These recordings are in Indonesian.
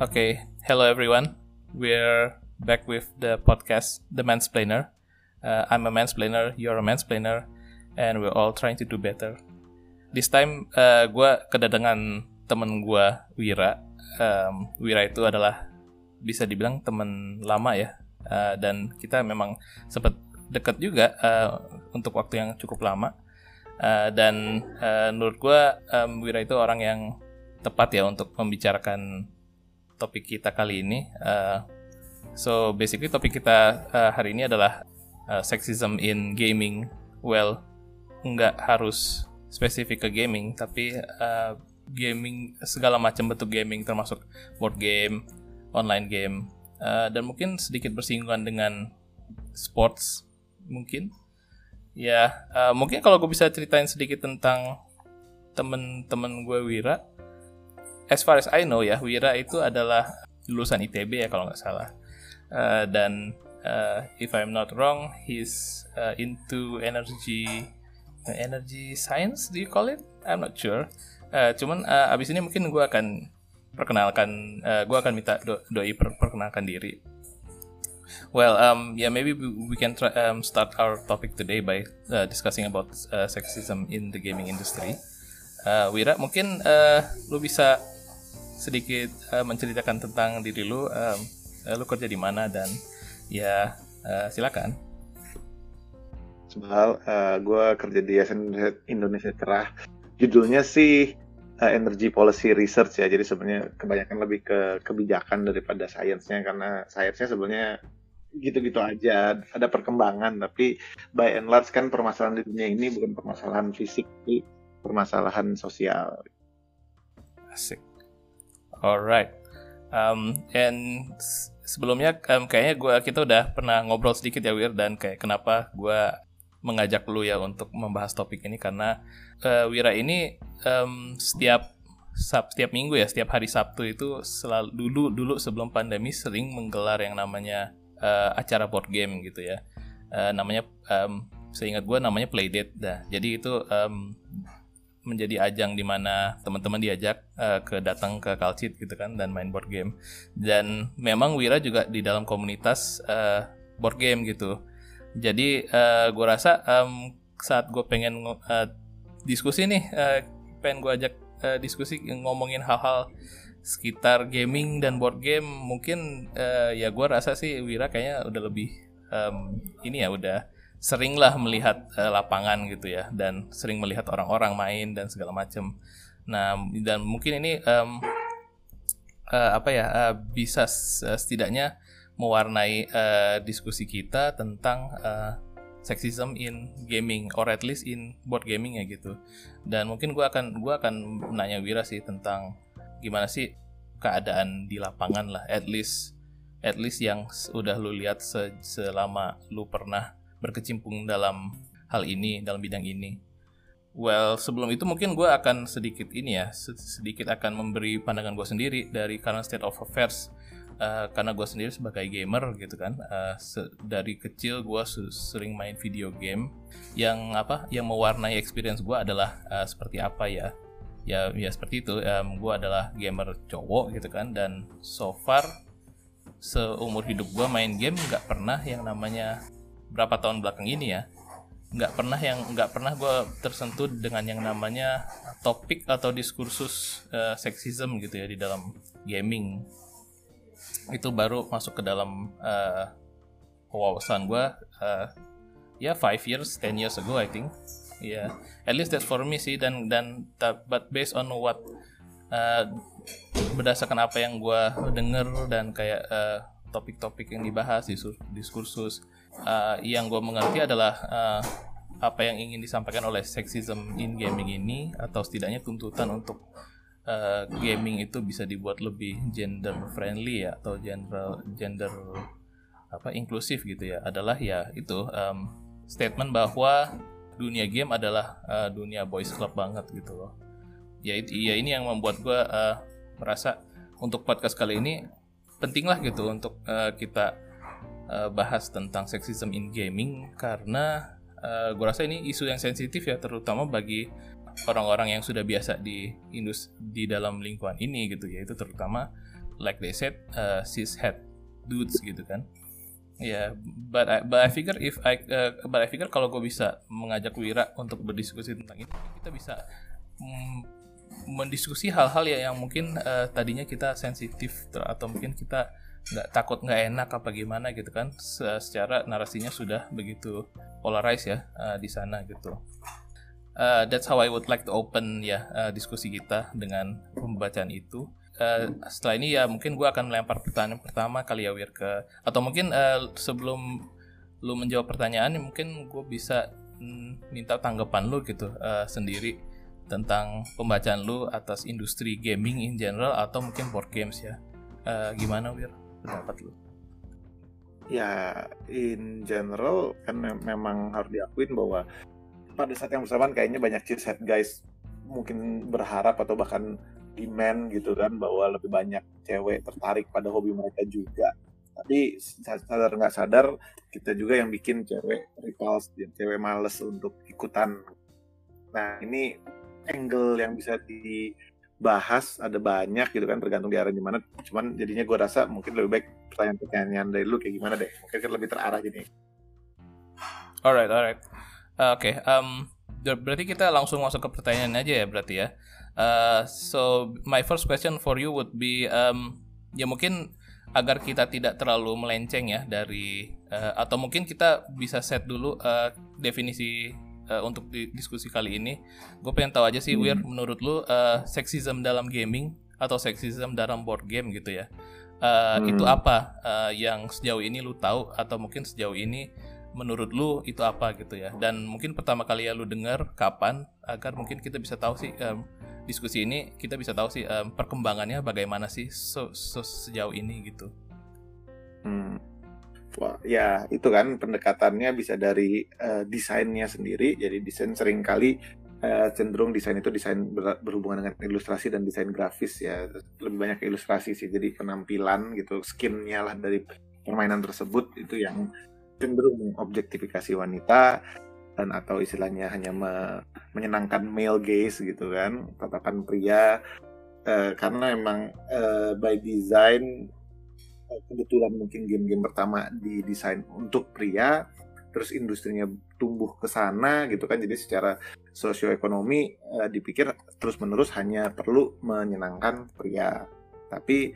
Okay, hello everyone. We're back with the podcast, The Mansplainer. Uh, I'm a mansplainer, you're a mansplainer, and we're all trying to do better. This time, uh, gue kedatangan temen gue, Wira. Um, Wira itu adalah bisa dibilang temen lama ya, uh, dan kita memang sempat dekat juga uh, untuk waktu yang cukup lama. Uh, dan uh, menurut gue, um, Wira itu orang yang tepat ya untuk membicarakan topik kita kali ini. Uh, so basically topik kita uh, hari ini adalah uh, sexism in gaming. Well, nggak harus spesifik ke gaming, tapi uh, gaming segala macam bentuk gaming termasuk board game, online game, uh, dan mungkin sedikit bersinggungan dengan sports mungkin. Ya, uh, mungkin kalau gue bisa ceritain sedikit tentang temen-temen gue Wira. As far as I know ya, Wira itu adalah lulusan ITB ya kalau nggak salah. Uh, dan uh, if I'm not wrong, he's uh, into energy energy science. Do you call it? I'm not sure. Uh, cuman uh, abis ini mungkin gue akan perkenalkan, uh, gue akan minta do doi per perkenalkan diri. Well, um, yeah, maybe we, can try, um, start our topic today by uh, discussing about uh, sexism in the gaming industry. Uh, Wira, mungkin uh, lu bisa sedikit uh, menceritakan tentang diri lu, um, lu kerja di mana dan ya uh, silakan. Soal uh, gue kerja di SN Indonesia Cerah. Judulnya sih uh, Energy Policy Research ya. Jadi sebenarnya kebanyakan lebih ke kebijakan daripada sainsnya karena sainsnya sebenarnya gitu-gitu aja ada perkembangan tapi by and large kan permasalahan di dunia ini bukan permasalahan fisik tapi permasalahan sosial asik alright um, and sebelumnya um, kayaknya gue kita udah pernah ngobrol sedikit ya Wir dan kayak kenapa gue mengajak lu ya untuk membahas topik ini karena uh, Wira ini um, setiap sab, setiap minggu ya setiap hari Sabtu itu selalu dulu dulu sebelum pandemi sering menggelar yang namanya uh, acara board game gitu ya. Uh, namanya um, seingat gue namanya Playdate dah. Jadi itu um, menjadi ajang di mana teman-teman diajak uh, ke datang ke Kalcit gitu kan dan main board game. Dan memang Wira juga di dalam komunitas uh, board game gitu. Jadi uh, gue rasa um, saat gue pengen uh, diskusi nih, uh, pengen gue ajak uh, diskusi ngomongin hal-hal sekitar gaming dan board game mungkin uh, ya gue rasa sih Wira kayaknya udah lebih um, ini ya udah sering lah melihat uh, lapangan gitu ya dan sering melihat orang-orang main dan segala macam nah dan mungkin ini um, uh, apa ya uh, bisa setidaknya mewarnai uh, diskusi kita tentang uh, sexism in gaming or at least in board gaming ya gitu. Dan mungkin gue akan gua akan nanya Wira sih tentang gimana sih keadaan di lapangan lah at least at least yang udah lu lihat se selama lu pernah berkecimpung dalam hal ini dalam bidang ini. Well sebelum itu mungkin gue akan sedikit ini ya sedikit akan memberi pandangan gue sendiri dari current state of affairs. Uh, karena gue sendiri sebagai gamer gitu kan uh, dari kecil gue sering main video game. Yang apa yang mewarnai experience gue adalah uh, seperti apa ya. Ya ya seperti itu um, gue adalah gamer cowok gitu kan dan so far seumur hidup gue main game nggak pernah yang namanya berapa tahun belakang ini ya nggak pernah yang nggak pernah gue tersentuh dengan yang namanya topik atau diskursus uh, seksisme gitu ya di dalam gaming. Itu baru masuk ke dalam uh, wawasan gue uh, ya five years ten years ago I think. Yeah at least that's for me sih dan dan but based on what uh, berdasarkan apa yang gue denger dan kayak uh, topik-topik yang dibahas di diskursus uh, yang gue mengerti adalah uh, apa yang ingin disampaikan oleh sexism in gaming ini atau setidaknya tuntutan untuk uh, gaming itu bisa dibuat lebih gender friendly ya atau gender gender apa inklusif gitu ya. Adalah ya itu um, statement bahwa dunia game adalah uh, dunia boys club banget gitu loh. Ya ya ini yang membuat gue uh, merasa untuk podcast kali ini penting lah gitu untuk uh, kita uh, bahas tentang sexism in gaming karena uh, gue rasa ini isu yang sensitif ya terutama bagi orang-orang yang sudah biasa di industri di dalam lingkungan ini gitu ya itu terutama like they said uh, cishet dudes gitu kan. Ya yeah, but I, but I figure if I uh, but I figure kalau gue bisa mengajak Wira untuk berdiskusi tentang ini kita bisa mm, mendiskusi hal-hal ya yang mungkin uh, tadinya kita sensitif atau mungkin kita nggak takut nggak enak apa gimana gitu kan secara narasinya sudah begitu polarized ya uh, di sana gitu. Uh, that's how I would like to open ya uh, diskusi kita dengan pembacaan itu. Uh, setelah ini ya mungkin gue akan melempar pertanyaan pertama kali ya Wir ke atau mungkin uh, sebelum lu menjawab pertanyaan mungkin gue bisa minta tanggapan lu gitu uh, sendiri tentang pembacaan lu atas industri gaming in general atau mungkin board games ya. Uh, gimana Wir pendapat lu? Ya in general kan memang harus diakuin bahwa pada saat yang bersamaan kayaknya banyak cheesehead guys mungkin berharap atau bahkan demand gitu kan bahwa lebih banyak cewek tertarik pada hobi mereka juga. Tapi sadar nggak sadar kita juga yang bikin cewek repulse dan cewek males untuk ikutan. Nah ini angle yang bisa dibahas ada banyak gitu kan tergantung di arah gimana cuman jadinya gue rasa mungkin lebih baik pertanyaan-pertanyaan dari lu kayak gimana deh. Mungkin kan lebih terarah gini. Alright alright. Uh, oke okay. um, berarti kita langsung masuk ke pertanyaan aja ya berarti ya. Uh, so my first question for you would be um, ya mungkin agar kita tidak terlalu melenceng ya dari uh, atau mungkin kita bisa set dulu uh, definisi uh, untuk di diskusi kali ini. Gue pengen tahu aja sih, hmm. Wir, menurut lu uh, sexism dalam gaming atau sexism dalam board game gitu ya? Uh, hmm. Itu apa uh, yang sejauh ini lu tahu atau mungkin sejauh ini menurut lu itu apa gitu ya? Dan mungkin pertama kali ya lu dengar kapan agar mungkin kita bisa tahu sih um, diskusi ini kita bisa tahu sih um, perkembangannya bagaimana sih so, so, sejauh ini gitu. Hmm. Ya itu kan pendekatannya bisa dari uh, desainnya sendiri. Jadi desain sering kali uh, cenderung desain itu desain ber berhubungan dengan ilustrasi dan desain grafis ya. Lebih banyak ilustrasi sih. Jadi penampilan gitu, skinnya lah dari permainan tersebut itu yang cenderung mengobjektifikasi wanita dan atau istilahnya hanya me menyenangkan male gaze gitu kan tatapan pria uh, karena emang uh, by design kebetulan mungkin game-game pertama didesain untuk pria terus industrinya tumbuh ke sana gitu kan. Jadi secara sosioekonomi uh, dipikir terus menerus hanya perlu menyenangkan pria. Tapi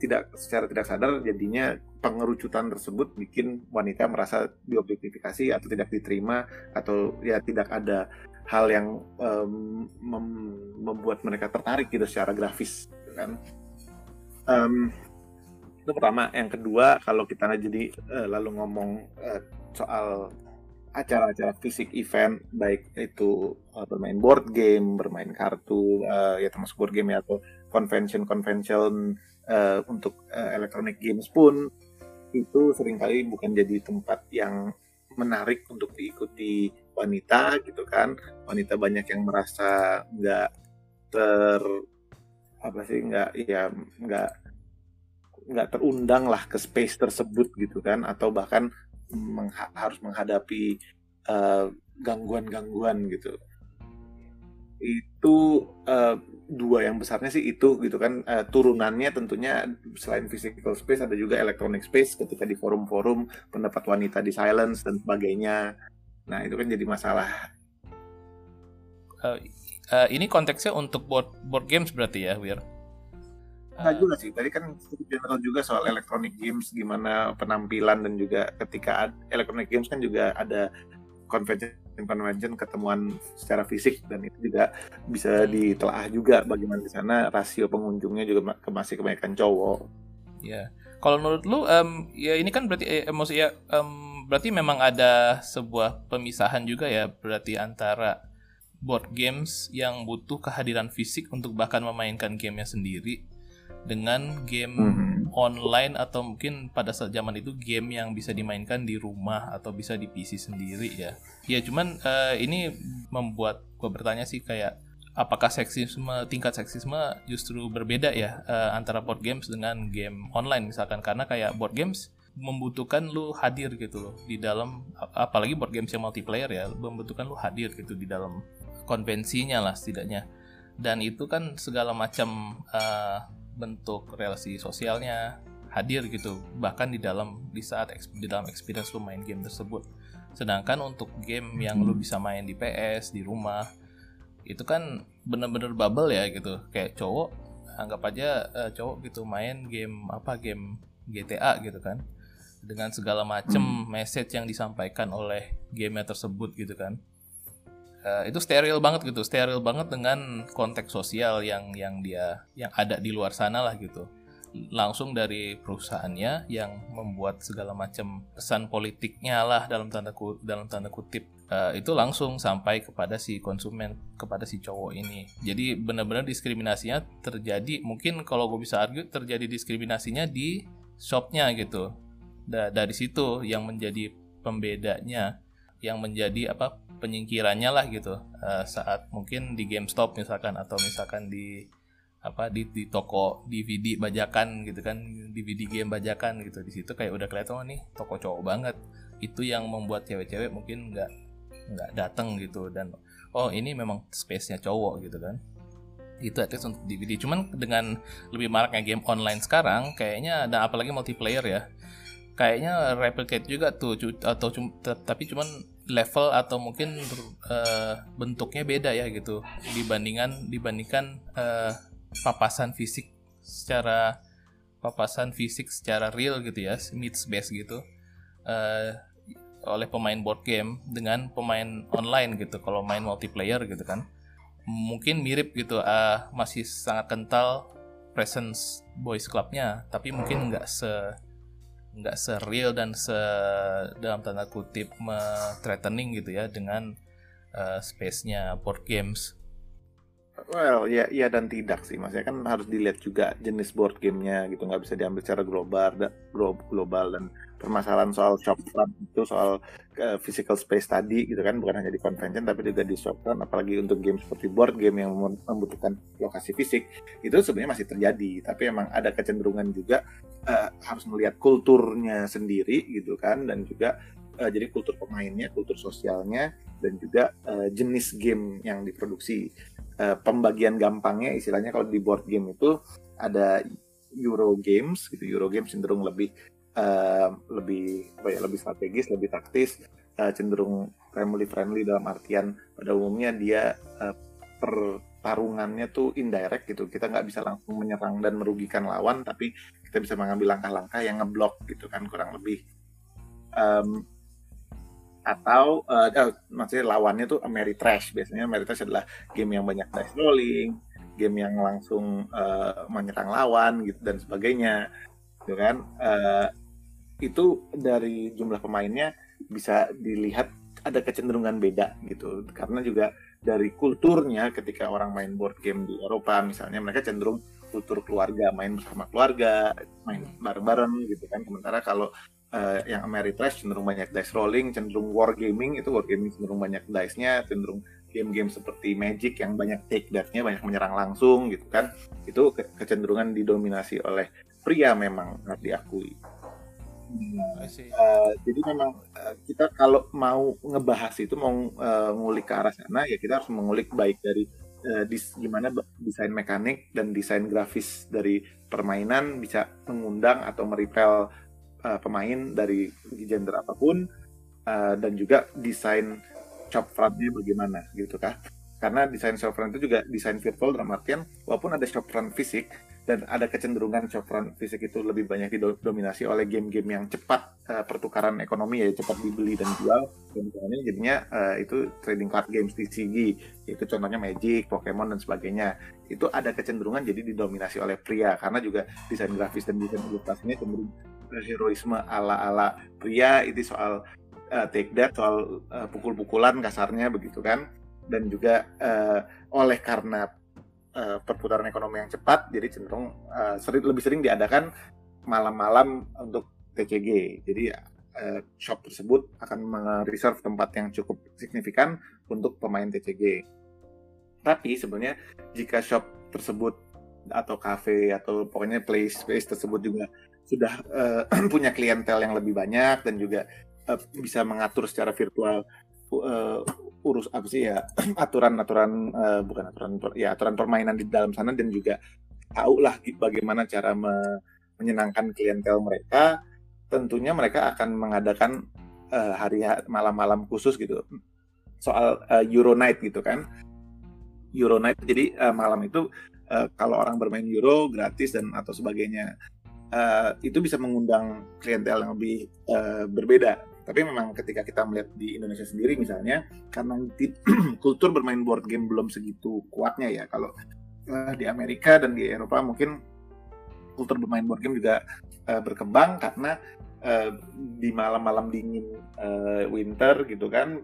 tidak secara tidak sadar jadinya pengerucutan tersebut bikin wanita merasa diobjektifikasi atau tidak diterima atau ya tidak ada hal yang um, mem membuat mereka tertarik gitu secara grafis gitu kan. Um, itu pertama. Yang kedua kalau kita jadi uh, lalu ngomong uh, soal acara-acara fisik event baik itu uh, bermain board game bermain kartu uh, ya termasuk board game ya atau convention convention uh, untuk uh, electronic games pun itu sering kali bukan jadi tempat yang menarik untuk diikuti wanita gitu kan. Wanita banyak yang merasa nggak ter apa sih nggak ya nggak nggak terundang lah ke space tersebut gitu kan atau bahkan mengha harus menghadapi uh, gangguan-gangguan gitu. Itu uh, dua yang besarnya sih itu gitu kan uh, turunannya tentunya selain physical space ada juga electronic space ketika di forum-forum pendapat wanita di silence dan sebagainya. Nah itu kan jadi masalah. Uh, uh, ini konteksnya untuk board board games berarti ya Wir Nah juga sih, tadi kan general juga soal electronic games, gimana penampilan dan juga ketika electronic games kan juga ada convention convention ketemuan secara fisik dan itu juga bisa ditelaah juga bagaimana di sana rasio pengunjungnya juga masih kebanyakan cowok. Ya, kalau menurut lu, um, ya ini kan berarti eh, emosi ya, um, berarti memang ada sebuah pemisahan juga ya berarti antara board games yang butuh kehadiran fisik untuk bahkan memainkan gamenya sendiri dengan game hmm. online atau mungkin pada saat zaman itu game yang bisa dimainkan di rumah atau bisa di PC sendiri ya. Ya cuman uh, ini membuat gue bertanya sih kayak apakah seksisme tingkat seksisme justru berbeda ya uh, antara board games dengan game online misalkan? Karena kayak board games membutuhkan lu hadir gitu loh di dalam apalagi board games yang multiplayer ya membutuhkan lu hadir gitu di dalam konvensinya lah setidaknya. Dan itu kan segala macam uh, bentuk relasi sosialnya hadir gitu bahkan di dalam di saat di dalam experience lu main game tersebut. Sedangkan untuk game yang lu bisa main di PS di rumah itu kan bener-bener bubble ya gitu. Kayak cowok anggap aja uh, cowok gitu main game apa game GTA gitu kan. Dengan segala macem hmm. message yang disampaikan oleh game tersebut gitu kan uh, itu steril banget gitu steril banget dengan konteks sosial yang yang dia yang ada di luar sana lah gitu. Langsung dari perusahaannya yang membuat segala macam pesan politiknya lah dalam tanda dalam tanda kutip. Uh, itu langsung sampai kepada si konsumen kepada si cowok ini. Jadi benar-benar diskriminasinya terjadi mungkin kalau gue bisa argue terjadi diskriminasinya di shopnya gitu. Da dari situ yang menjadi pembedanya yang menjadi apa penyingkirannya lah gitu. Uh, saat mungkin di GameStop misalkan atau misalkan di apa di, di toko DVD bajakan gitu kan DVD game bajakan gitu. Di situ kayak udah kelihatan oh, nih toko cowok banget. Itu yang membuat cewek-cewek mungkin nggak nggak datang gitu. Dan oh ini memang space-nya cowok gitu kan. Itu at least untuk DVD cuman dengan lebih maraknya game online sekarang kayaknya dan apalagi multiplayer ya kayaknya replicate juga tuh atau cum, tapi cuman level atau mungkin uh, bentuknya beda ya gitu. Dibandingkan dibandingkan uh, papasan fisik secara papasan fisik secara real gitu ya meet space gitu. Uh, oleh pemain board game dengan pemain online gitu kalau main multiplayer gitu kan. Mungkin mirip gitu uh, masih sangat kental presence boys clubnya tapi mungkin nggak se nggak se real dan se dalam tanda kutip threatening gitu ya dengan uh, space-nya board games Well, ya, ya dan tidak sih, maksudnya kan harus dilihat juga jenis board gamenya gitu, nggak bisa diambil secara global, da, global dan permasalahan soal shopfront itu soal uh, physical space tadi gitu kan, bukan hanya di convention tapi juga di shopfront, apalagi untuk game seperti board game yang membutuhkan lokasi fisik. Itu sebenarnya masih terjadi, tapi emang ada kecenderungan juga uh, harus melihat kulturnya sendiri gitu kan, dan juga uh, jadi kultur pemainnya, kultur sosialnya, dan juga uh, jenis game yang diproduksi uh, pembagian gampangnya istilahnya kalau di board game itu ada Euro games gitu. Euro games cenderung lebih uh, lebih apa ya lebih strategis lebih taktis uh, cenderung family friendly dalam artian pada umumnya dia uh, pertarungannya tuh indirect gitu. Kita nggak bisa langsung menyerang dan merugikan lawan tapi kita bisa mengambil langkah-langkah yang ngeblok gitu kan kurang lebih. Um, atau uh, maksudnya lawannya tuh Ameritrash biasanya Ameritrash adalah game yang banyak dice rolling game yang langsung uh, menyerang lawan gitu dan sebagainya gitu kan? Uh, itu dari jumlah pemainnya bisa dilihat ada kecenderungan beda gitu. Karena juga dari kulturnya ketika orang main board game di Eropa misalnya mereka cenderung kultur keluarga main bersama keluarga main bareng-bareng gitu kan. Sementara kalau uh, yang Ameritrash cenderung banyak dice rolling, cenderung wargaming itu wargaming cenderung banyak dice-nya, cenderung game-game seperti Magic yang banyak take death-nya, banyak menyerang langsung gitu kan. Itu ke kecenderungan didominasi oleh pria memang harus diakui. Hmm. Uh, jadi memang uh, kita kalau mau ngebahas itu mau uh, ngulik ke arah sana ya kita harus mengulik baik dari uh, dis, gimana desain mekanik dan desain grafis dari permainan bisa mengundang atau meripel uh, pemain dari gender apa pun uh, dan juga desain shop frontnya bagaimana gitu kah? Karena desain shop front itu juga desain virtual dalam artian walaupun ada shop front fisik dan ada kecenderungan shop front fisik itu lebih banyak didominasi oleh game-game yang cepat uh, pertukaran ekonomi ya cepat dibeli dan jual. Dan jadinya uh, itu trading card games TCG itu contohnya Magic, Pokemon dan sebagainya. Itu ada kecenderungan jadi didominasi oleh pria karena juga desain grafis dan desain ilustrasinya cenderung heroisme ala-ala pria itu soal uh, take that soal uh, pukul-pukulan kasarnya begitu kan? Dan juga uh, oleh karena uh, perputaran ekonomi yang cepat jadi cenderung uh, sering, lebih sering diadakan malam-malam untuk TCG jadi uh, shop tersebut akan mereserve tempat yang cukup signifikan untuk pemain TCG tapi sebenarnya jika shop tersebut atau cafe atau pokoknya place space tersebut juga sudah uh, punya klientel yang lebih banyak dan juga uh, bisa mengatur secara virtual uh, urus apa sih ya aturan-aturan uh, bukan aturan ya aturan permainan di dalam sana dan juga tahu lah bagaimana cara me menyenangkan klientel mereka. Tentunya mereka akan mengadakan uh, hari malam-malam khusus gitu. Soal uh, Euro Night gitu kan. Euro Night jadi uh, malam itu uh, kalau orang bermain Euro gratis dan atau sebagainya uh, itu bisa mengundang klientel yang lebih uh, berbeda. Tapi memang ketika kita melihat di Indonesia sendiri misalnya karena kultur bermain board game belum segitu kuatnya ya. Kalau uh, di Amerika dan di Eropa mungkin kultur bermain board game juga uh, berkembang karena uh, di malam-malam dingin uh, winter gitu kan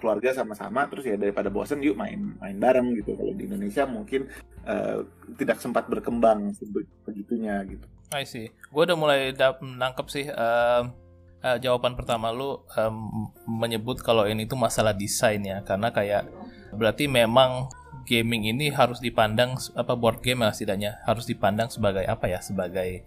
keluarga sama-sama terus ya daripada bosan yuk main main bareng gitu. Kalau di Indonesia mungkin uh, tidak sempat berkembang begitunya gitu. I see. Gue udah mulai menangkap sih. Uh uh, jawaban pertama lu um, menyebut kalau ini tuh masalah desain ya karena kayak berarti memang gaming ini harus dipandang apa board game ya setidaknya harus dipandang sebagai apa ya sebagai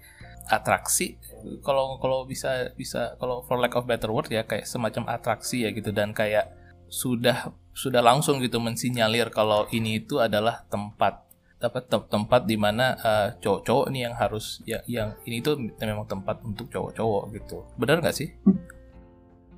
atraksi kalau kalau bisa bisa kalau for lack of better word ya kayak semacam atraksi ya gitu dan kayak sudah sudah langsung gitu mensinyalir kalau ini itu adalah tempat dapat tempat di mana uh, cowok-cowok nih yang harus ya yang ini tuh memang tempat untuk cowok-cowok gitu. Benar nggak sih?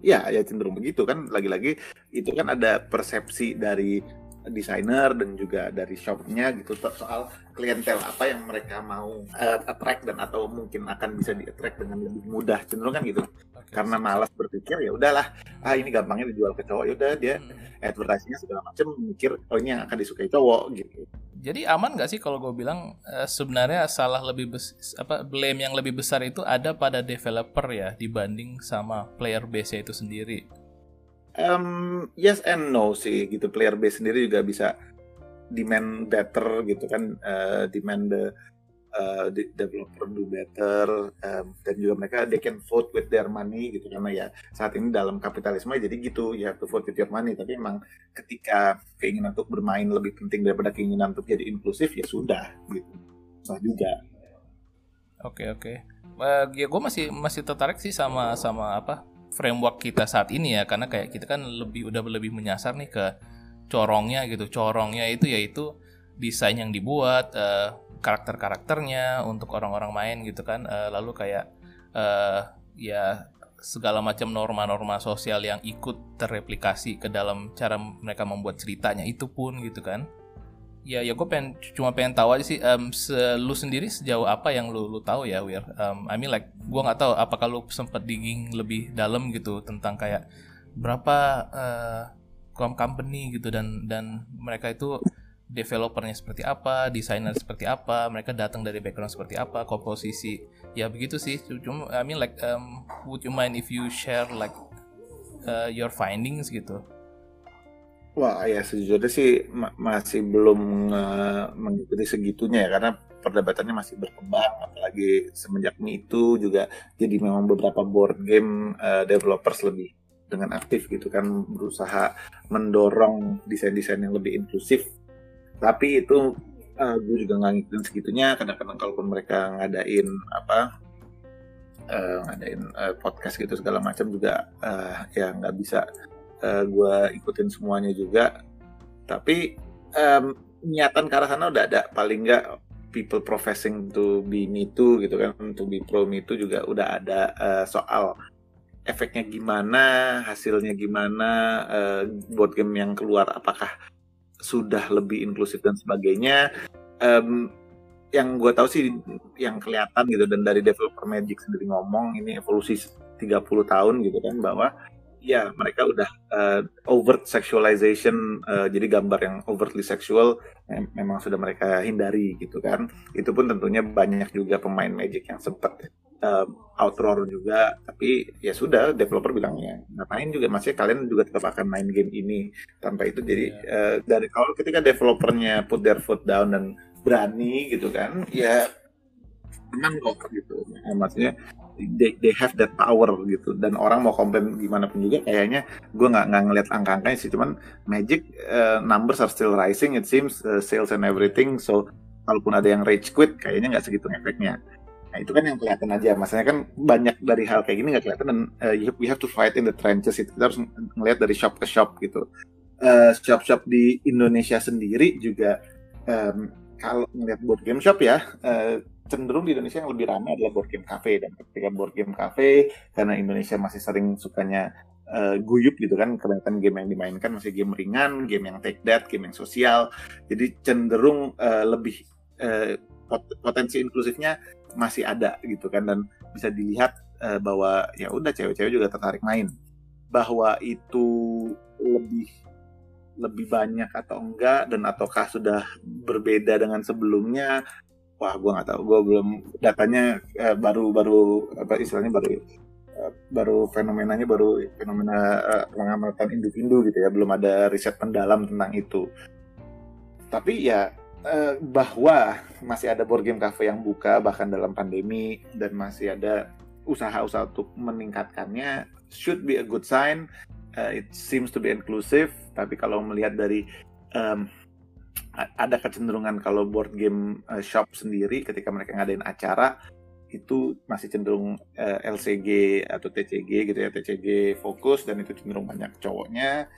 Ya, ya cenderung begitu kan. Lagi-lagi itu kan ada persepsi dari desainer dan juga dari shopnya gitu soal klientel apa yang mereka mau uh, attract dan atau mungkin akan bisa di attract dengan lebih mudah cenderung kan gitu okay. karena malas berpikir ya udahlah ah ini gampangnya dijual ke cowok ya udah dia hmm. advertisingnya segala macam mikir oh ini yang akan disukai cowok gitu jadi aman nggak sih kalau gue bilang uh, sebenarnya salah lebih bes apa blame yang lebih besar itu ada pada developer ya dibanding sama player base itu sendiri. Um, yes and no sih gitu player base sendiri juga bisa demand better gitu kan uh, demand the uh, developer do better um, dan juga mereka they can vote with their money gitu karena ya saat ini dalam kapitalisme jadi gitu ya to vote with your money. Tapi emang ketika keinginan untuk bermain lebih penting daripada keinginan untuk jadi inklusif ya sudah gitu. Sah juga. Oke okay, oke. Okay. uh, ya gue masih masih tertarik sih sama sama apa framework kita saat ini ya. Karena kayak kita kan lebih udah lebih menyasar nih ke corongnya gitu. Corongnya itu yaitu desain yang dibuat uh, karakter-karakternya untuk orang-orang main gitu kan. Uh, lalu kayak uh, ya segala macam norma-norma sosial yang ikut terreplikasi ke dalam cara mereka membuat ceritanya itu pun gitu kan. Ya ya gue pengen cuma pengen tahu aja sih um, se, lu sendiri sejauh apa yang lu lu tahu ya Wir? Um, I mean like gue nggak tahu apakah lu sempat digging lebih dalam gitu tentang kayak berapa uh, company gitu dan dan mereka itu developernya seperti apa, desainer seperti apa, mereka datang dari background seperti apa, komposisi ya begitu sih. Cuma I mean like um, would you mind if you share like uh, your findings gitu? Wah ya sejujurnya sih ma masih belum uh, mengikuti segitunya ya karena perdebatannya masih berkembang apalagi semenjak itu juga jadi memang beberapa board game uh, developers lebih dengan aktif gitu kan berusaha mendorong desain-desain yang lebih inklusif. Tapi itu uh, gue juga nggak ngikutin segitunya. Kadang-kadang kalaupun mereka ngadain apa uh, ngadain uh, podcast gitu segala macam juga uh, ya nggak bisa uh, gue ikutin semuanya juga. Tapi um, niatan ke arah sana udah ada. Paling nggak people professing to be me too gitu kan to be pro me too juga udah ada uh, soal efeknya gimana hasilnya gimana uh, board game yang keluar apakah sudah lebih inklusif dan sebagainya. Um, yang gue tahu sih yang kelihatan gitu dan dari developer Magic sendiri ngomong ini evolusi 30 tahun gitu kan bahwa ya mereka udah uh, overt sexualization uh, jadi gambar yang overtly sexual mem memang sudah mereka hindari gitu kan itu pun tentunya banyak juga pemain Magic yang sempat uh, outroar juga tapi ya sudah developer bilangnya ngapain juga masih kalian juga tetap akan main game ini. Tanpa itu jadi yeah. uh, dari kalau ketika developernya put their foot down dan berani gitu kan ya menang kok gitu. Ya, maksudnya they, they have that power gitu. Dan orang mau komplain gimana pun juga kayaknya gue nggak nggak ngeliat angka-angkanya sih. Cuman Magic uh, numbers are still rising it seems uh, sales and everything. So kalaupun ada yang rage quit kayaknya nggak segitu efeknya Nah itu kan yang kelihatan aja. Maksudnya kan banyak dari hal kayak gini nggak kelihatan dan uh, we have to fight in the trenches itu. Kita harus ngelihat dari shop ke shop gitu. Uh, shop-shop di Indonesia sendiri juga um, kalau melihat board game shop ya uh, cenderung di Indonesia yang lebih ramai adalah board game cafe dan ketika board game cafe karena Indonesia masih sering sukanya uh, guyup gitu kan kebanyakan game yang dimainkan masih game ringan game yang take that game yang sosial jadi cenderung uh, lebih uh, potensi inklusifnya masih ada gitu kan dan bisa dilihat uh, bahwa ya udah cewek-cewek juga tertarik main. Bahwa itu lebih lebih banyak atau enggak dan ataukah sudah berbeda dengan sebelumnya? Wah gue nggak tahu. Gue belum datanya uh, baru baru apa istilahnya baru uh, baru fenomenanya baru fenomena uh, pengamatan individu gitu ya. Belum ada riset mendalam tentang itu. Tapi ya uh, bahwa masih ada board game cafe yang buka bahkan dalam pandemi dan masih ada usaha-usaha untuk meningkatkannya should be a good sign. Uh, it seems to be inclusive tapi kalau melihat dari um, ada kecenderungan kalau board game uh, shop sendiri ketika mereka ngadain acara itu masih cenderung uh, eh, LCG atau TCG gitu ya TCG fokus dan itu cenderung banyak cowoknya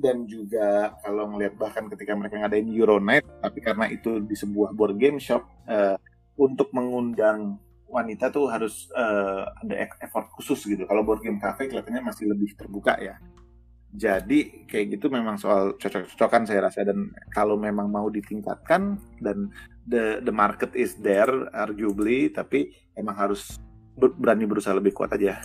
dan juga kalau ngelihat bahkan ketika mereka ngadain Euronight tapi karena itu di sebuah board game shop uh, untuk mengundang wanita tuh harus uh, ada effort khusus gitu kalau board game cafe kelihatannya masih lebih terbuka ya jadi kayak gitu memang soal cocok-cocokan saya rasa dan kalau memang mau ditingkatkan dan the the market is there arguably tapi emang harus berani berusaha lebih kuat aja.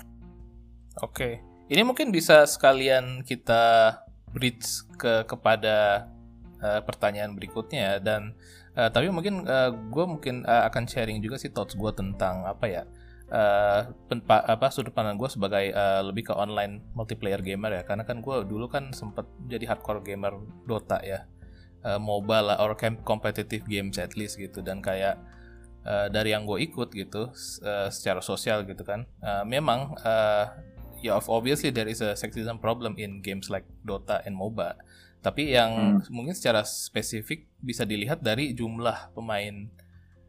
Oke. Ini mungkin bisa sekalian kita bridge ke kepada uh, pertanyaan berikutnya dan uh, tapi mungkin uh, gue mungkin uh, akan sharing juga sih thoughts gue tentang apa ya uh, apa sudut pandang gue sebagai uh, lebih ke online multiplayer gamer ya. Karena kan gue dulu kan sempet jadi hardcore gamer Dota ya. Uh, mobile or competitive games at least gitu. Dan kayak uh, dari yang gue ikut gitu uh, secara sosial gitu kan. Uh, memang uh, ya obviously there is a sexism problem in games like Dota and MOBA tapi yang hmm. mungkin secara spesifik bisa dilihat dari jumlah pemain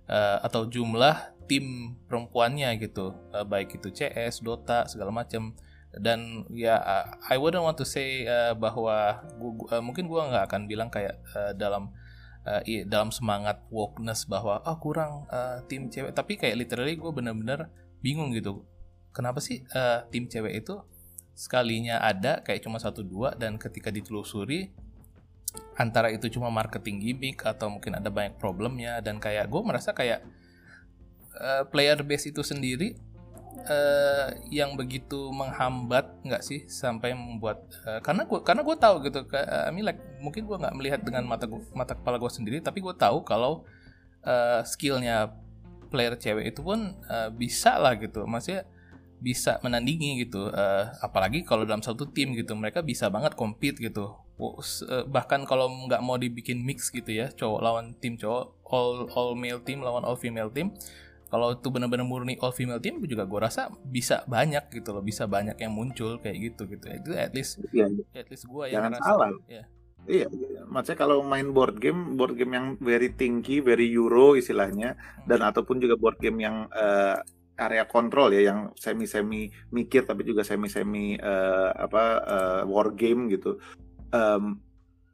uh, atau jumlah tim perempuannya gitu. Uh, baik itu CS, Dota segala macam dan ya uh, I wouldn't want to say uh, bahwa gua, uh, mungkin gua nggak akan bilang kayak uh, dalam uh, dalam semangat wokeness bahwa oh kurang uh, tim cewek. Tapi kayak literally gue bener-bener bingung gitu kenapa sih uh, tim cewek itu sekalinya ada kayak cuma satu dua dan ketika ditelusuri antara itu cuma marketing gimmick atau mungkin ada banyak problemnya dan kayak gue merasa kayak uh, player base itu sendiri uh, yang begitu menghambat nggak sih sampai membuat uh, karena gue karena gue tahu gitu uh, I mean like mungkin gue nggak melihat dengan mata gua, mata kepala gue sendiri tapi gue tahu kalau uh, skillnya player cewek itu pun uh, bisa lah gitu. Maksudnya bisa menandingi gitu uh, apalagi kalau dalam satu tim gitu mereka bisa banget compete gitu. Bahkan kalau nggak mau dibikin mix gitu ya cowok lawan tim cowok all all male team lawan all female team kalau itu benar-benar murni all female team juga gue rasa bisa banyak gitu loh bisa banyak yang muncul kayak gitu gitu. Itu at least ya, at least gue yang rasa salah. Ya. Iya, maksudnya kalau main board game, board game yang very thinky, very euro istilahnya, hmm. dan ataupun juga board game yang uh, area kontrol ya, yang semi semi mikir tapi juga semi semi uh, apa uh, war game gitu. Um,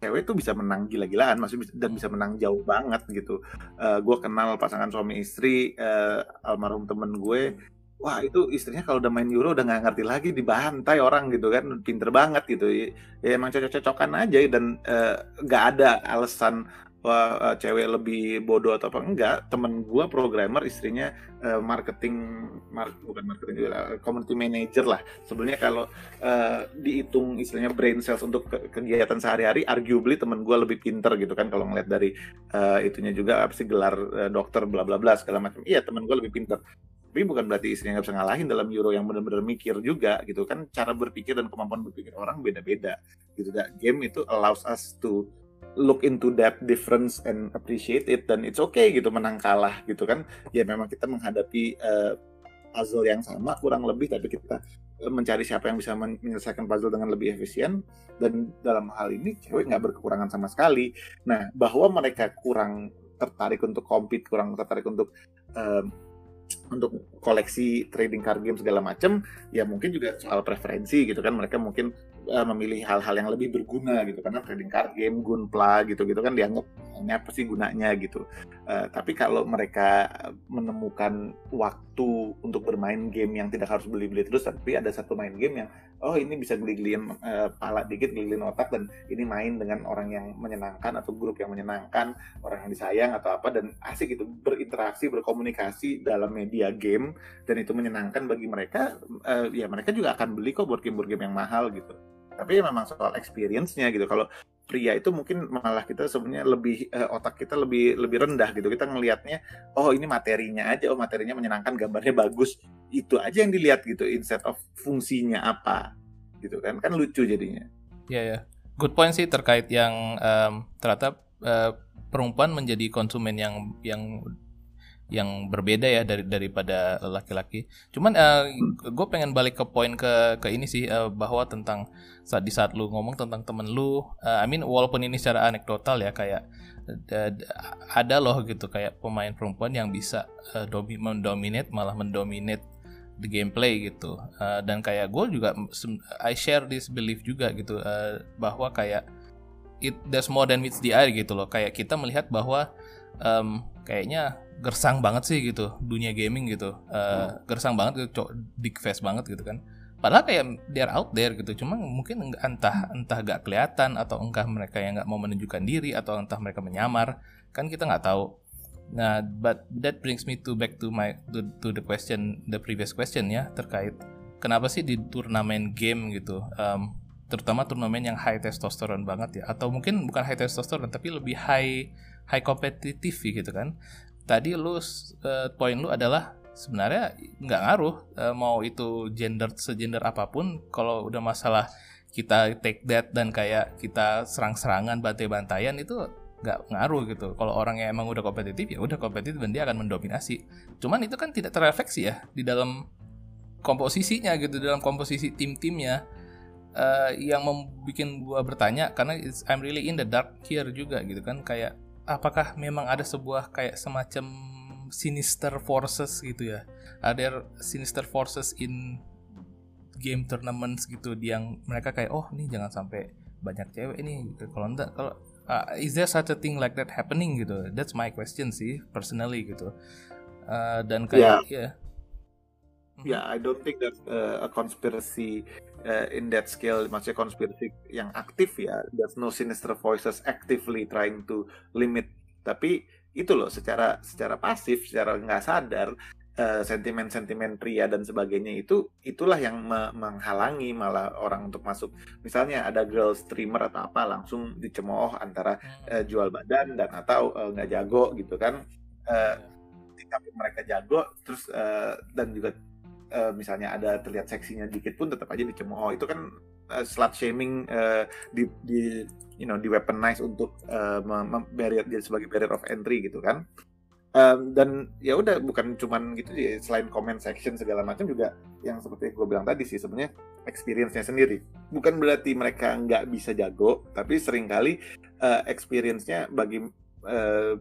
cewek tuh bisa menang gila-gilaan masih dan bisa menang jauh banget gitu uh, eh, gue kenal pasangan suami istri uh, almarhum temen gue wah itu istrinya kalau udah main Euro udah nggak ngerti lagi dibantai orang gitu kan pinter banget gitu ya, ya emang cocok-cocokan aja dan nggak uh, ada alasan wah uh, cewek lebih bodoh atau apa? Enggak. Temen gue programmer istrinya uh, marketing mar bukan marketing juga uh, community manager lah. Sebenarnya kalau uh, dihitung istilahnya brain cells untuk ke kegiatan sehari-hari arguably temen gue lebih pinter gitu kan kalau ngeliat dari uh, itunya juga apa sih gelar uh, dokter bla bla bla segala macam. Iya temen gue lebih pinter. Tapi bukan berarti istrinya nggak bisa ngalahin dalam Euro yang benar-benar mikir juga gitu kan. Cara berpikir dan kemampuan berpikir orang beda-beda gitu dan game itu allows us to look into that difference and appreciate it dan it's okay gitu menang kalah gitu kan. Ya memang kita menghadapi uh, puzzle yang sama kurang lebih tapi kita eh, mencari siapa yang bisa menyelesaikan puzzle dengan lebih efisien. Dan dalam hal ini cewek nggak berkekurangan sama sekali. Nah bahwa mereka kurang tertarik untuk compete kurang tertarik untuk um, untuk koleksi trading card game segala macam ya mungkin juga soal preferensi gitu kan. Mereka mungkin uh, memilih hal-hal yang lebih berguna gitu. Karena trading card game gunpla gitu gitu kan dianggap ini apa sih gunanya gitu. Uh, tapi kalau mereka menemukan waktu untuk bermain game yang tidak harus beli-beli terus tapi ada satu main game yang oh ini bisa geli-geliin uh, pala dikit geli-geliin otak dan ini main dengan orang yang menyenangkan atau grup yang menyenangkan orang yang disayang atau apa dan asik itu berinteraksi berkomunikasi dalam media game dan itu menyenangkan bagi mereka uh, ya mereka juga akan beli kok board game board game yang mahal gitu tapi memang soal experience-nya gitu. Kalau pria itu mungkin malah kita sebenarnya lebih uh, otak kita lebih lebih rendah gitu. Kita ngelihatnya oh ini materinya aja. Oh materinya menyenangkan gambarnya bagus. Itu aja yang dilihat gitu instead of fungsinya apa gitu kan. Kan lucu jadinya. Ya yeah, ya yeah. good point sih terkait yang um, ternyata uh, perempuan menjadi konsumen yang yang yang berbeda ya dari daripada laki-laki. Cuman uh, eh, gue pengen balik ke poin ke ke ini sih uh, bahwa tentang saat di saat lu ngomong tentang temen lu, uh, I mean walaupun ini secara anekdotal ya kayak uh, ada loh gitu kayak pemain perempuan yang bisa uh, domi mendominate malah mendominate the gameplay gitu uh, dan kayak gue juga I share this belief juga gitu uh, bahwa kayak it there's more than meets the eye gitu loh kayak kita melihat bahwa um, kayaknya gersang banget sih gitu dunia gaming gitu. Uh, gersang banget gitu big face banget gitu kan. Padahal kayak they're out there gitu cuma mungkin entah entah gak kelihatan atau enggak mereka yang nggak mau menunjukkan diri atau entah mereka menyamar kan kita nggak tahu. Nah but that brings me to back to my to, to the question the previous question ya terkait kenapa sih di turnamen game gitu um, terutama turnamen yang high testosteron banget ya atau mungkin bukan high testosteron tapi lebih high high kompetitif gitu kan tadi lu uh, poin lu adalah sebenarnya nggak ngaruh uh, mau itu gender segender apa pun kalau udah masalah kita take that dan kayak kita serang-serangan bantai-bantaian itu nggak ngaruh gitu. Kalau orang yang emang udah kompetitif ya udah kompetitif dan dia akan mendominasi. Cuman itu kan tidak terefleksi ya di dalam komposisinya gitu dalam komposisi tim-timnya uh, yang membuat gua bertanya karena I'm really in the dark here juga gitu kan kayak apakah memang ada sebuah kayak semacam sinister forces gitu ya? Ada sinister forces in game tournaments gitu yang mereka kayak oh nih jangan sampai banyak cewek ini kalau enggak kalau uh, is there such a thing like that happening gitu? That's my question sih personally gitu. Uh, dan kayak ya. yeah. yeah, I don't think that uh, a conspiracy uh, in that scale maksudnya konspirasi yang aktif ya there's no sinister voices actively trying to limit. Tapi itu loh secara secara pasif secara nggak sadar uh, sentimen-sentimen pria dan sebagainya itu itulah yang me menghalangi malah orang untuk masuk. Misalnya ada girl streamer atau apa langsung dicemooh antara uh, jual badan dan atau nggak uh, jago gitu kan. Uh, tapi mereka jago terus uh, dan juga uh, misalnya ada terlihat seksinya dikit pun tetap aja dicemooh. Itu kan uh, slut shaming uh, di di you know di weaponize untuk uh, barrier dia sebagai barrier of entry gitu kan. Um, dan ya udah bukan cuman gitu sih selain comment section segala macam juga yang seperti gue bilang tadi sih sebenarnya experience-nya sendiri. Bukan berarti mereka nggak bisa jago tapi sering kali uh, experience-nya bagi uh,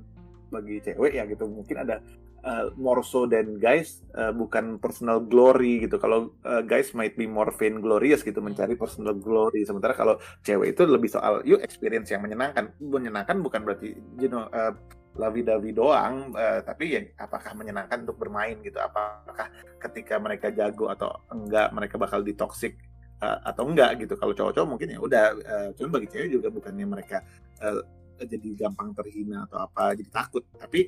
bagi cewek ya gitu. Mungkin ada uh, more so than guys uh, bukan personal glory gitu. Kalau uh, guys might be more vain glorious gitu mencari personal glory. Sementara kalau cewek itu lebih soal you experience yang menyenangkan. Menyenangkan bukan berarti you know uh, lavi-davi doang, uh, tapi ya apakah menyenangkan untuk bermain gitu? Apakah ketika mereka jago atau enggak mereka bakal ditoxic uh, atau enggak gitu? Kalau cowok-cowok mungkin ya udah, uh, cuma bagi cewek juga bukannya mereka uh, jadi gampang terhina atau apa, jadi takut. Tapi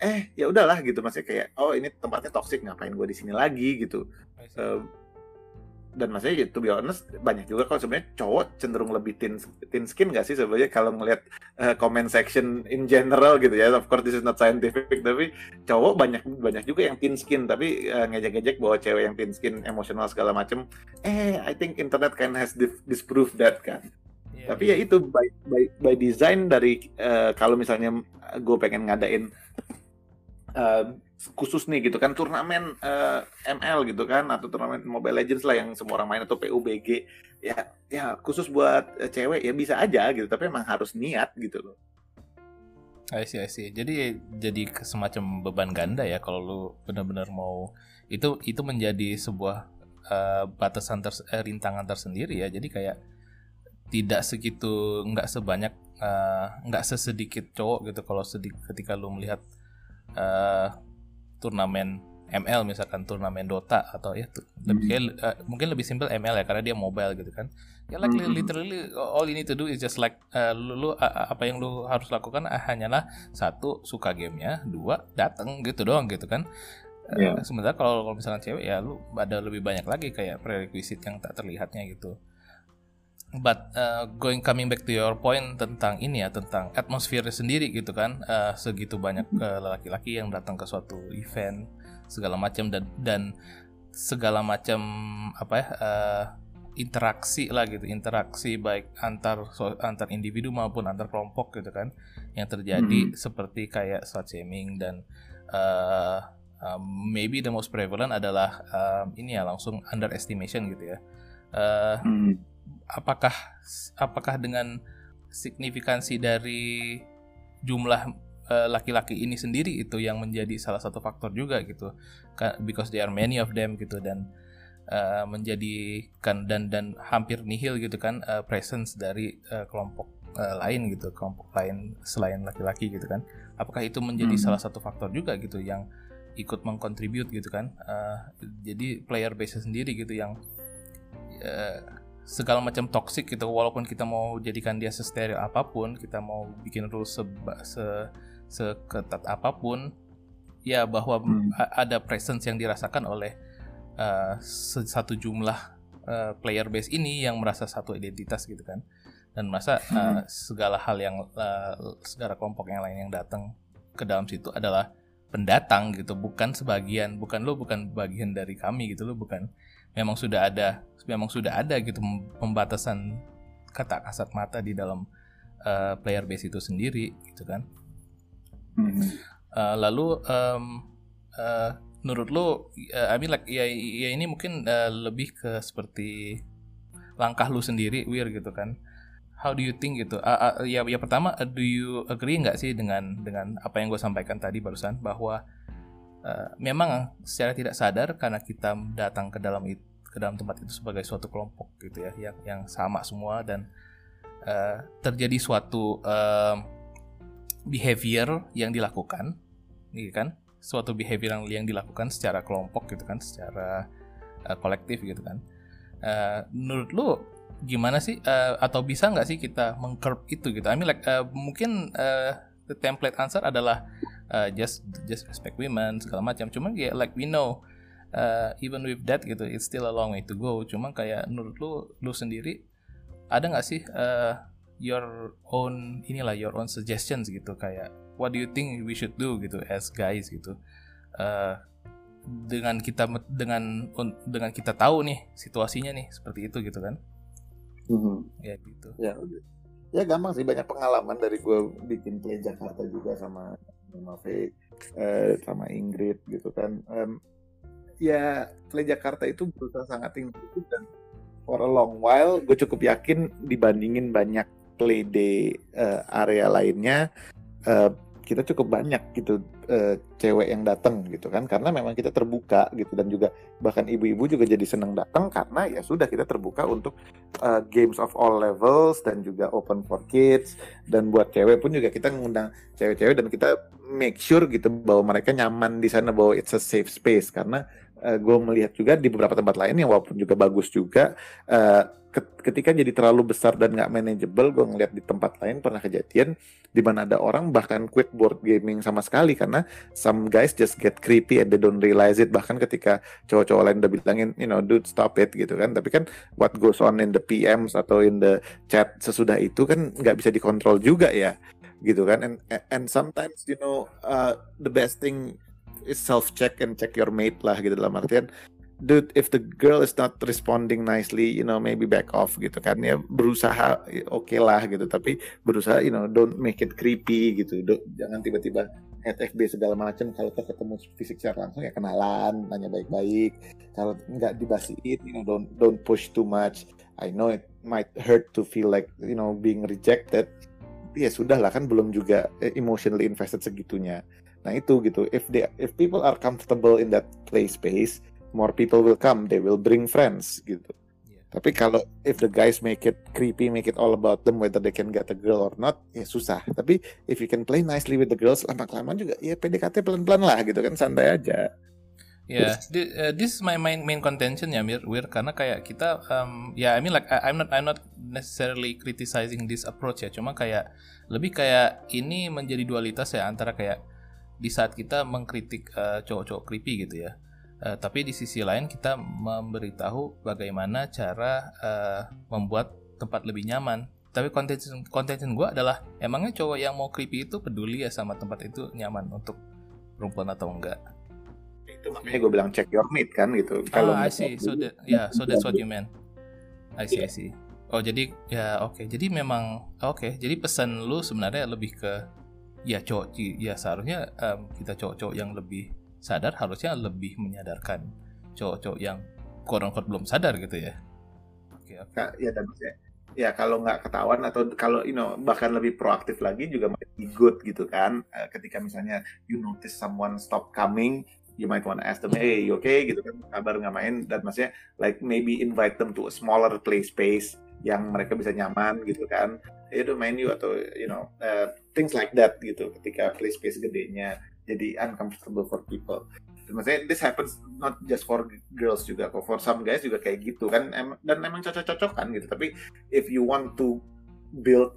eh ya udahlah gitu maksudnya kayak oh ini tempatnya toxic ngapain gue di sini lagi gitu. Uh, dan maksudnya to be honest banyak juga kalau sebenarnya cowok cenderung lebih thin thin skin gak sih sebenarnya kalau ngelihat uh, comment section in general gitu ya. Of course this is not scientific tapi cowok banyak banyak juga yang thin skin tapi uh, ngejek-ngejek bahwa cewek yang thin skin emosional segala macem. Eh I think internet kan has disprove that kan. Yeah, tapi yeah. ya itu by by by design dari uh, kalau misalnya gue pengen ngadain uh, khusus nih gitu kan turnamen uh, eh, ML gitu kan atau turnamen Mobile Legends lah yang semua orang main atau PUBG ya ya khusus buat uh, cewek ya bisa aja gitu tapi emang harus niat gitu loh. I see, I see. Jadi jadi semacam beban ganda ya kalau lu benar-benar mau itu itu menjadi sebuah uh, batasan ters uh, rintangan tersendiri ya jadi kayak tidak segitu nggak sebanyak nggak sesedikit cowok gitu kalau sedik ketika lu melihat uh, turnamen ML misalkan turnamen Dota atau ya tuh lebih kayak, uh, mungkin lebih simpel ML ya karena dia mobile gitu kan ya like mm -hmm. literally all you need to do is just like uh, lu, lu uh, apa yang lu harus lakukan uh, hanyalah satu suka gamenya dua datang gitu doang gitu kan yeah. uh, sementara kalau kalau misalkan cewek ya lu ada lebih banyak lagi kayak prerequisite yang tak terlihatnya gitu but uh, going coming back to your point tentang ini ya tentang atmosfer sendiri gitu kan uh, segitu banyak laki-laki uh, yang datang ke suatu event segala macam dan dan segala macam apa ya uh, interaksi lah gitu interaksi baik antar so, antar individu maupun antar kelompok gitu kan yang terjadi hmm. seperti kayak slut shaming dan uh, um, maybe the most prevalent adalah um, ini ya langsung underestimation gitu ya uh, hmm. Apakah apakah dengan signifikansi dari jumlah Eh, laki-laki ini sendiri itu yang menjadi salah satu faktor juga gitu because there are many of them gitu dan uh, menjadikan dan dan hampir nihil gitu kan uh, presence dari uh, kelompok uh, lain gitu kelompok lain selain laki-laki gitu kan apakah itu menjadi hmm. salah satu faktor juga gitu yang ikut mengkontribut gitu kan uh, jadi player base sendiri gitu yang uh, segala macam toxic gitu walaupun kita mau jadikan dia sesteril apa pun kita mau bikin rules se, se seketat apa pun ya bahwa hmm. ada presence yang dirasakan oleh uh, satu jumlah uh, player base ini yang merasa satu identitas gitu kan dan masa uh, segala hal yang uh, segala kelompok yang lain yang datang ke dalam situ adalah pendatang gitu bukan sebagian bukan lo bukan bagian dari kami gitu lo bukan. Memang sudah ada memang sudah ada gitu pembatasan kata kasat mata di dalam uh, player base itu sendiri gitu kan. Uh, lalu um, uh, menurut lo, uh, I mean like ya, ya ini mungkin uh, lebih ke seperti langkah lu sendiri, wir gitu kan? How do you think gitu? Uh, uh, ya, ya pertama, uh, do you agree nggak sih dengan dengan apa yang gue sampaikan tadi barusan bahwa uh, memang secara tidak sadar karena kita datang ke dalam itu ke dalam tempat itu sebagai suatu kelompok gitu ya yang yang sama semua dan uh, terjadi suatu uh, behavior yang dilakukan, gitu kan? Suatu behavior yang, yang dilakukan secara kelompok gitu kan, secara uh, kolektif gitu kan. Uh, menurut lu gimana sih uh, atau bisa nggak sih kita mengcurb itu gitu? I mean like uh, mungkin uh, the template answer adalah uh, just just respect women segala macam. Cuman ya like we know uh, even with that gitu it's still a long way to go. Cuma kayak menurut lu lu sendiri ada nggak sih uh, your own inilah your own suggestions gitu kayak what do you think we should do gitu as guys gitu uh, dengan kita dengan dengan kita tahu nih situasinya nih seperti itu gitu kan mm-hmm. ya gitu. Ya ya gampang sih. Banyak pengalaman dari gue bikin play Jakarta juga sama sama Faye uh, sama Ingrid gitu kan. Um, ya play Jakarta itu berusaha sangat tinggi dan for a long while gue cukup yakin dibandingin banyak play day uh, area lainnya uh, kita cukup banyak gitu uh, cewek yang datang gitu kan karena memang kita terbuka gitu dan juga bahkan ibu-ibu juga jadi senang datang karena ya sudah kita terbuka untuk uh, games of all levels dan juga open for kids. Dan buat cewek pun juga kita mengundang cewek-cewek dan kita make sure gitu bahwa mereka nyaman di sana bahwa it's a safe space. Karena uh, gue melihat juga di beberapa tempat lain yang walaupun juga bagus juga uh, ketika jadi terlalu besar dan nggak manageable gue ngeliat di tempat lain pernah kejadian di mana ada orang bahkan quit board gaming sama sekali karena some guys just get creepy and they don't realize it. Bahkan ketika cowok-cowok lain udah bilangin you know dude stop it gitu kan. Tapi kan what goes on in the PMs atau in the chat sesudah itu kan nggak bisa dikontrol juga ya gitu kan. And and sometimes you know uh, the best thing is self check and check your mate lah gitu dalam artian dude if the girl is not responding nicely you know maybe back off gitu kan ya. Berusaha oke okay lah gitu. Tapi berusaha you know don't make it creepy gitu. Do, jangan tiba-tiba head FB segala macam. Kalau ketemu fisik secara langsung ya kenalan nanya baik-baik. Kalau nggak dibasiin you know don't don't push too much. I know it might hurt to feel like you know being rejected. Ya sudah lah kan belum juga eh, emotionally invested segitunya. Nah itu gitu. If they if people are comfortable in that play space more people will come, they will bring friends gitu. Yeah. Tapi kalau if the guys make it creepy, make it all about them whether they can get a girl or not, ya susah. Tapi if you can play nicely with the girls, lama kelamaan juga ya PDKT pelan-pelan lah gitu kan, santai aja. Ya, yeah, this is my main main contention ya Mir, Wir, karena kayak kita, um, ya yeah, I mean like I'm not I'm not necessarily criticizing this approach ya, cuma kayak lebih kayak ini menjadi dualitas ya antara kayak di saat kita mengkritik uh, cowok-cowok creepy gitu ya, uh, tapi di sisi lain kita memberitahu bagaimana cara uh, membuat tempat lebih nyaman. Tapi contention contention gue adalah emangnya cowok yang mau creepy itu peduli ya sama tempat itu nyaman untuk perempuan atau enggak? itu makanya gue bilang check your meat kan gitu. Kalau oh, I see. So that, yeah, so that's what you meant. I see, I see. Oh jadi ya oke. Okay. Jadi memang oke. Okay. Jadi pesan lu sebenarnya lebih ke ya cowok ya seharusnya um, kita cowok-cowok yang lebih sadar harusnya lebih menyadarkan cowok-cowok yang koron belum sadar gitu ya. Oke, okay, okay. Ya dan ya, ya kalau nggak ketahuan atau kalau you know bahkan lebih proaktif lagi juga masih good gitu kan. Uh, ketika misalnya you notice someone stop coming you might want to ask them, hey, you okay? Gitu kan, kabar nggak main dan maksudnya like maybe invite them to a smaller play space yang mereka bisa nyaman gitu kan. Udah main yuk atau you know uh, things like that gitu. Ketika play space gedenya jadi uncomfortable for people. Maksudnya this happens not just for girls juga, kok for some guys juga kayak gitu kan. dan emang cocok-cocok kan gitu. Tapi if you want to build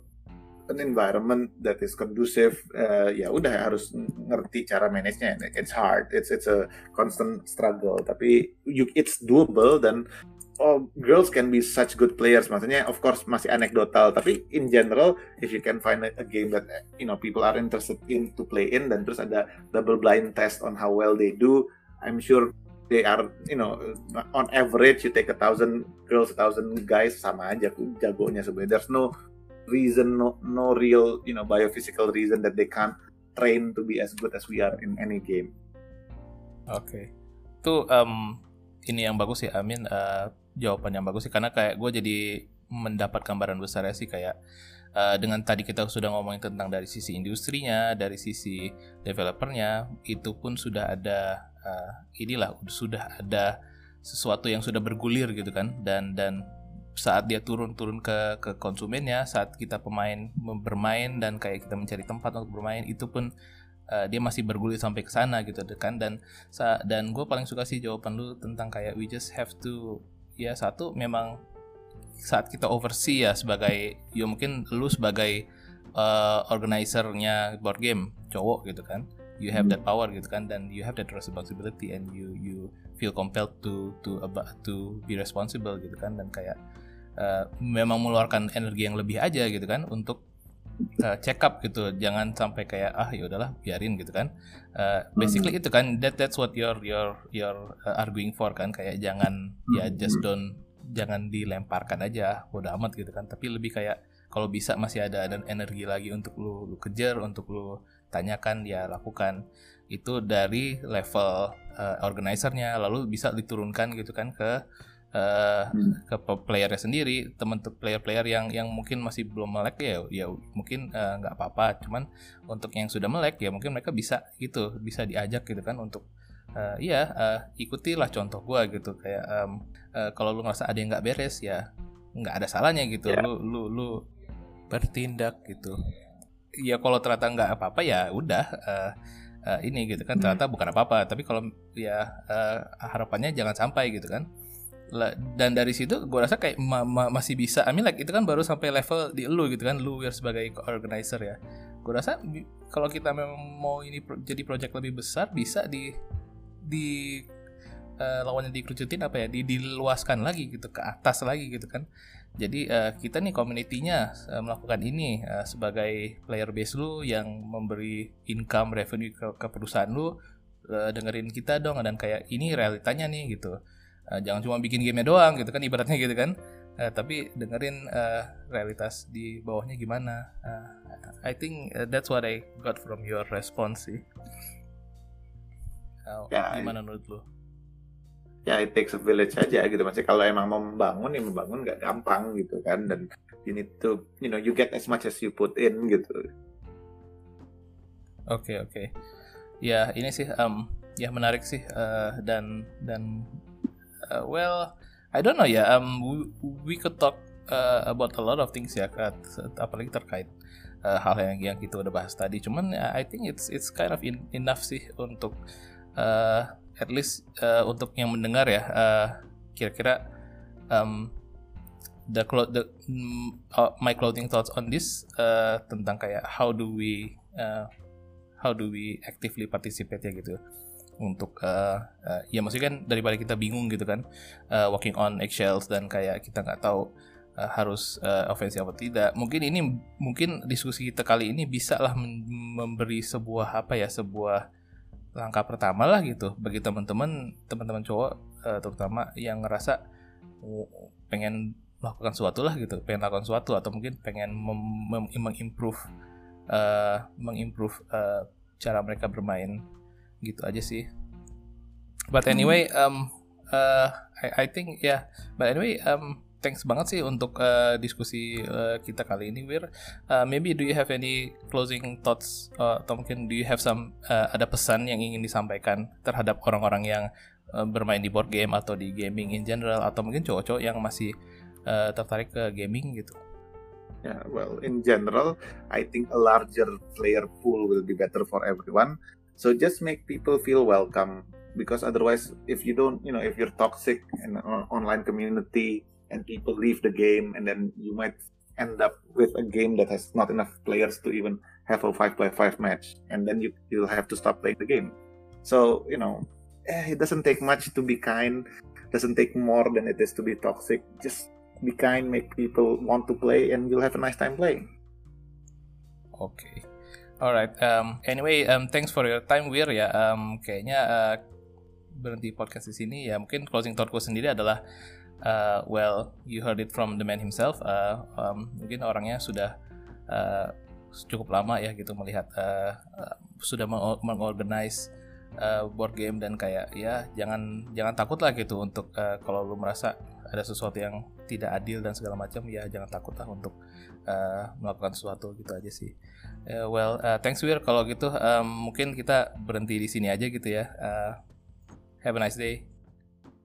an environment that is conducive uh, ya udah harus ngerti cara manage-nya it's hard it's it's a constant struggle tapi you it's doable dan oh girls can be such good players maksudnya of course masih anekdotal tapi in general if you can find a, a game that you know people are interested in to play in dan terus ada double blind test on how well they do I'm sure they are you know on average you take a thousand girls a thousand guys sama aja jagonya sebenarnya there's no reason, no, no real, you know, biophysical reason that they can't train to be as good as we are in any game. Oke, okay. itu um, ini yang bagus sih, Amin. Uh, jawaban yang bagus sih, karena kayak gue jadi mendapat gambaran besar ya sih kayak uh, dengan tadi kita sudah ngomongin tentang dari sisi industrinya, dari sisi developernya, itu pun sudah ada uh, inilah sudah ada sesuatu yang sudah bergulir gitu kan dan dan saat dia turun-turun ke ke konsumennya saat kita pemain bermain dan kayak kita mencari tempat untuk bermain itu pun uh, dia masih bergulir sampai ke sana gitu kan dan dan gue paling suka sih jawaban lu tentang kayak we just have to ya satu memang saat kita oversee ya sebagai ya mungkin lu sebagai uh, organizernya board game cowok gitu kan you have that power gitu kan dan you have that responsibility and you you feel compelled to to about to be responsible gitu kan dan kayak uh, memang mengeluarkan energi yang lebih aja gitu kan untuk uh, check up gitu. Jangan sampai kayak ah ya udahlah biarin gitu kan. Uh, basically hmm. itu kan that that's what you're you're you're uh, arguing for kan. Kayak jangan hmm. ya just don't jangan dilemparkan aja udah amat gitu kan. Tapi lebih kayak kalau bisa masih ada dan energi lagi untuk lu, lu kejar untuk lu tanyakan ya lakukan. Itu dari level uh, organizernya. Lalu bisa diturunkan gitu kan ke uh, hmm. ke playernya sendiri teman player-player yang yang mungkin masih belum melek ya ya mungkin eh, nggak uh, apa-apa. Cuman untuk yang sudah melek ya mungkin mereka bisa gitu bisa diajak gitu kan untuk uh, iya uh, ikutilah contoh gue gitu. Kayak um, uh, kalau lu ngerasa ada yang nggak beres ya nggak ada salahnya gitu. Yeah. lu lu lu bertindak gitu. Ya kalau ternyata nggak apa-apa ya udah uh, uh, ini gitu kan. Hmm. ternyata bukan apa-apa. Tapi kalau ya uh, harapannya jangan sampai gitu kan dan dari situ gue rasa kayak ma ma masih bisa. I mean like itu kan baru sampai level di lu gitu kan. Lu sebagai organizer ya. Gue rasa kalau kita memang mau ini pro jadi project lebih besar bisa di di uh, lawannya dikerucutin apa ya di diluaskan lagi gitu ke atas lagi gitu kan. Jadi uh, kita nih community-nya uh, melakukan ini uh, sebagai player base lu yang memberi income revenue ke, ke perusahaan lu uh, dengerin kita dong dan kayak ini realitanya nih gitu uh, jangan cuma bikin game doang gitu kan ibaratnya gitu kan. Uh, tapi dengerin uh, realitas di bawahnya gimana. Uh, I think uh, that's what I got from your response sih. Uh, ya, gimana menurut lo ya it takes a village aja gitu. Masih kalau emang mau membangun ya membangun nggak gampang gitu kan. Dan you need to you know you get as much as you put in gitu. Oke okay, oke. Okay. ya ini sih um, ya menarik sih uh, dan dan uh, well, I don't know ya. Um, we, we could talk uh, about a lot of things ya, apalagi terkait uh, hal yang yang kita udah bahas tadi. Cuman uh, I think it's it's kind of in, enough sih untuk uh, at least uh, untuk yang mendengar ya. Uh, kira-kira um, the the uh, my clothing thoughts on this uh, tentang kayak how do we uh, how do we actively participate ya gitu untuk uh, uh, ya maksudnya kan daripada kita bingung gitu kan uh, walking on eggshells dan kayak kita nggak tahu uh, harus uh, ofensif atau tidak mungkin ini mungkin diskusi kita kali ini bisa lah memberi sebuah apa ya sebuah langkah pertama lah gitu bagi teman-teman teman-teman cowok uh, terutama yang ngerasa pengen melakukan sesuatu lah gitu pengen lakukan sesuatu atau mungkin pengen mengimprove uh, mengimprove uh, cara mereka bermain gitu aja sih but anyway um uh, I, I think ya yeah. but anyway um thanks banget sih untuk uh, diskusi uh, kita kali ini Wir uh, maybe do you have any closing thoughts uh, atau mungkin do you have some uh, ada pesan yang ingin disampaikan terhadap orang-orang yang uh, bermain di board game atau di gaming in general atau mungkin cowok-cowok yang masih uh, tertarik ke gaming gitu? Yeah, well, in general, I think a larger player pool will be better for everyone. So just make people feel welcome because otherwise, if you don't, you know, if you're toxic in an online community and people leave the game, and then you might end up with a game that has not enough players to even have a five by five match, and then you you'll have to stop playing the game. So you know, eh, it doesn't take much to be kind. Doesn't take more than it is to be toxic. Just be kind, make people want to play, and you'll have a nice time playing. Okay. Alright. Um, anyway, um, thanks for your time, Wir. Ya, um, kayaknya uh, berhenti podcast di sini. Ya, mungkin closing thoughtku sendiri adalah, uh, well, you heard it from the man himself. Uh, um, mungkin orangnya sudah uh, cukup lama ya gitu melihat uh, uh, sudah mengorganize uh, board game dan kayak ya jangan jangan takut lah gitu untuk uh, kalau lu merasa ada sesuatu yang tidak adil dan segala macam ya jangan takut lah untuk uh, melakukan sesuatu gitu aja sih. Uh, well, uh, thanks Wir. Kalau gitu um, mungkin kita berhenti di sini aja gitu ya. Uh, have a nice day.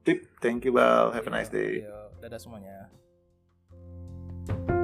Tip, thank you Bal. Have a nice iya, day. Yo, dadah semuanya. thank you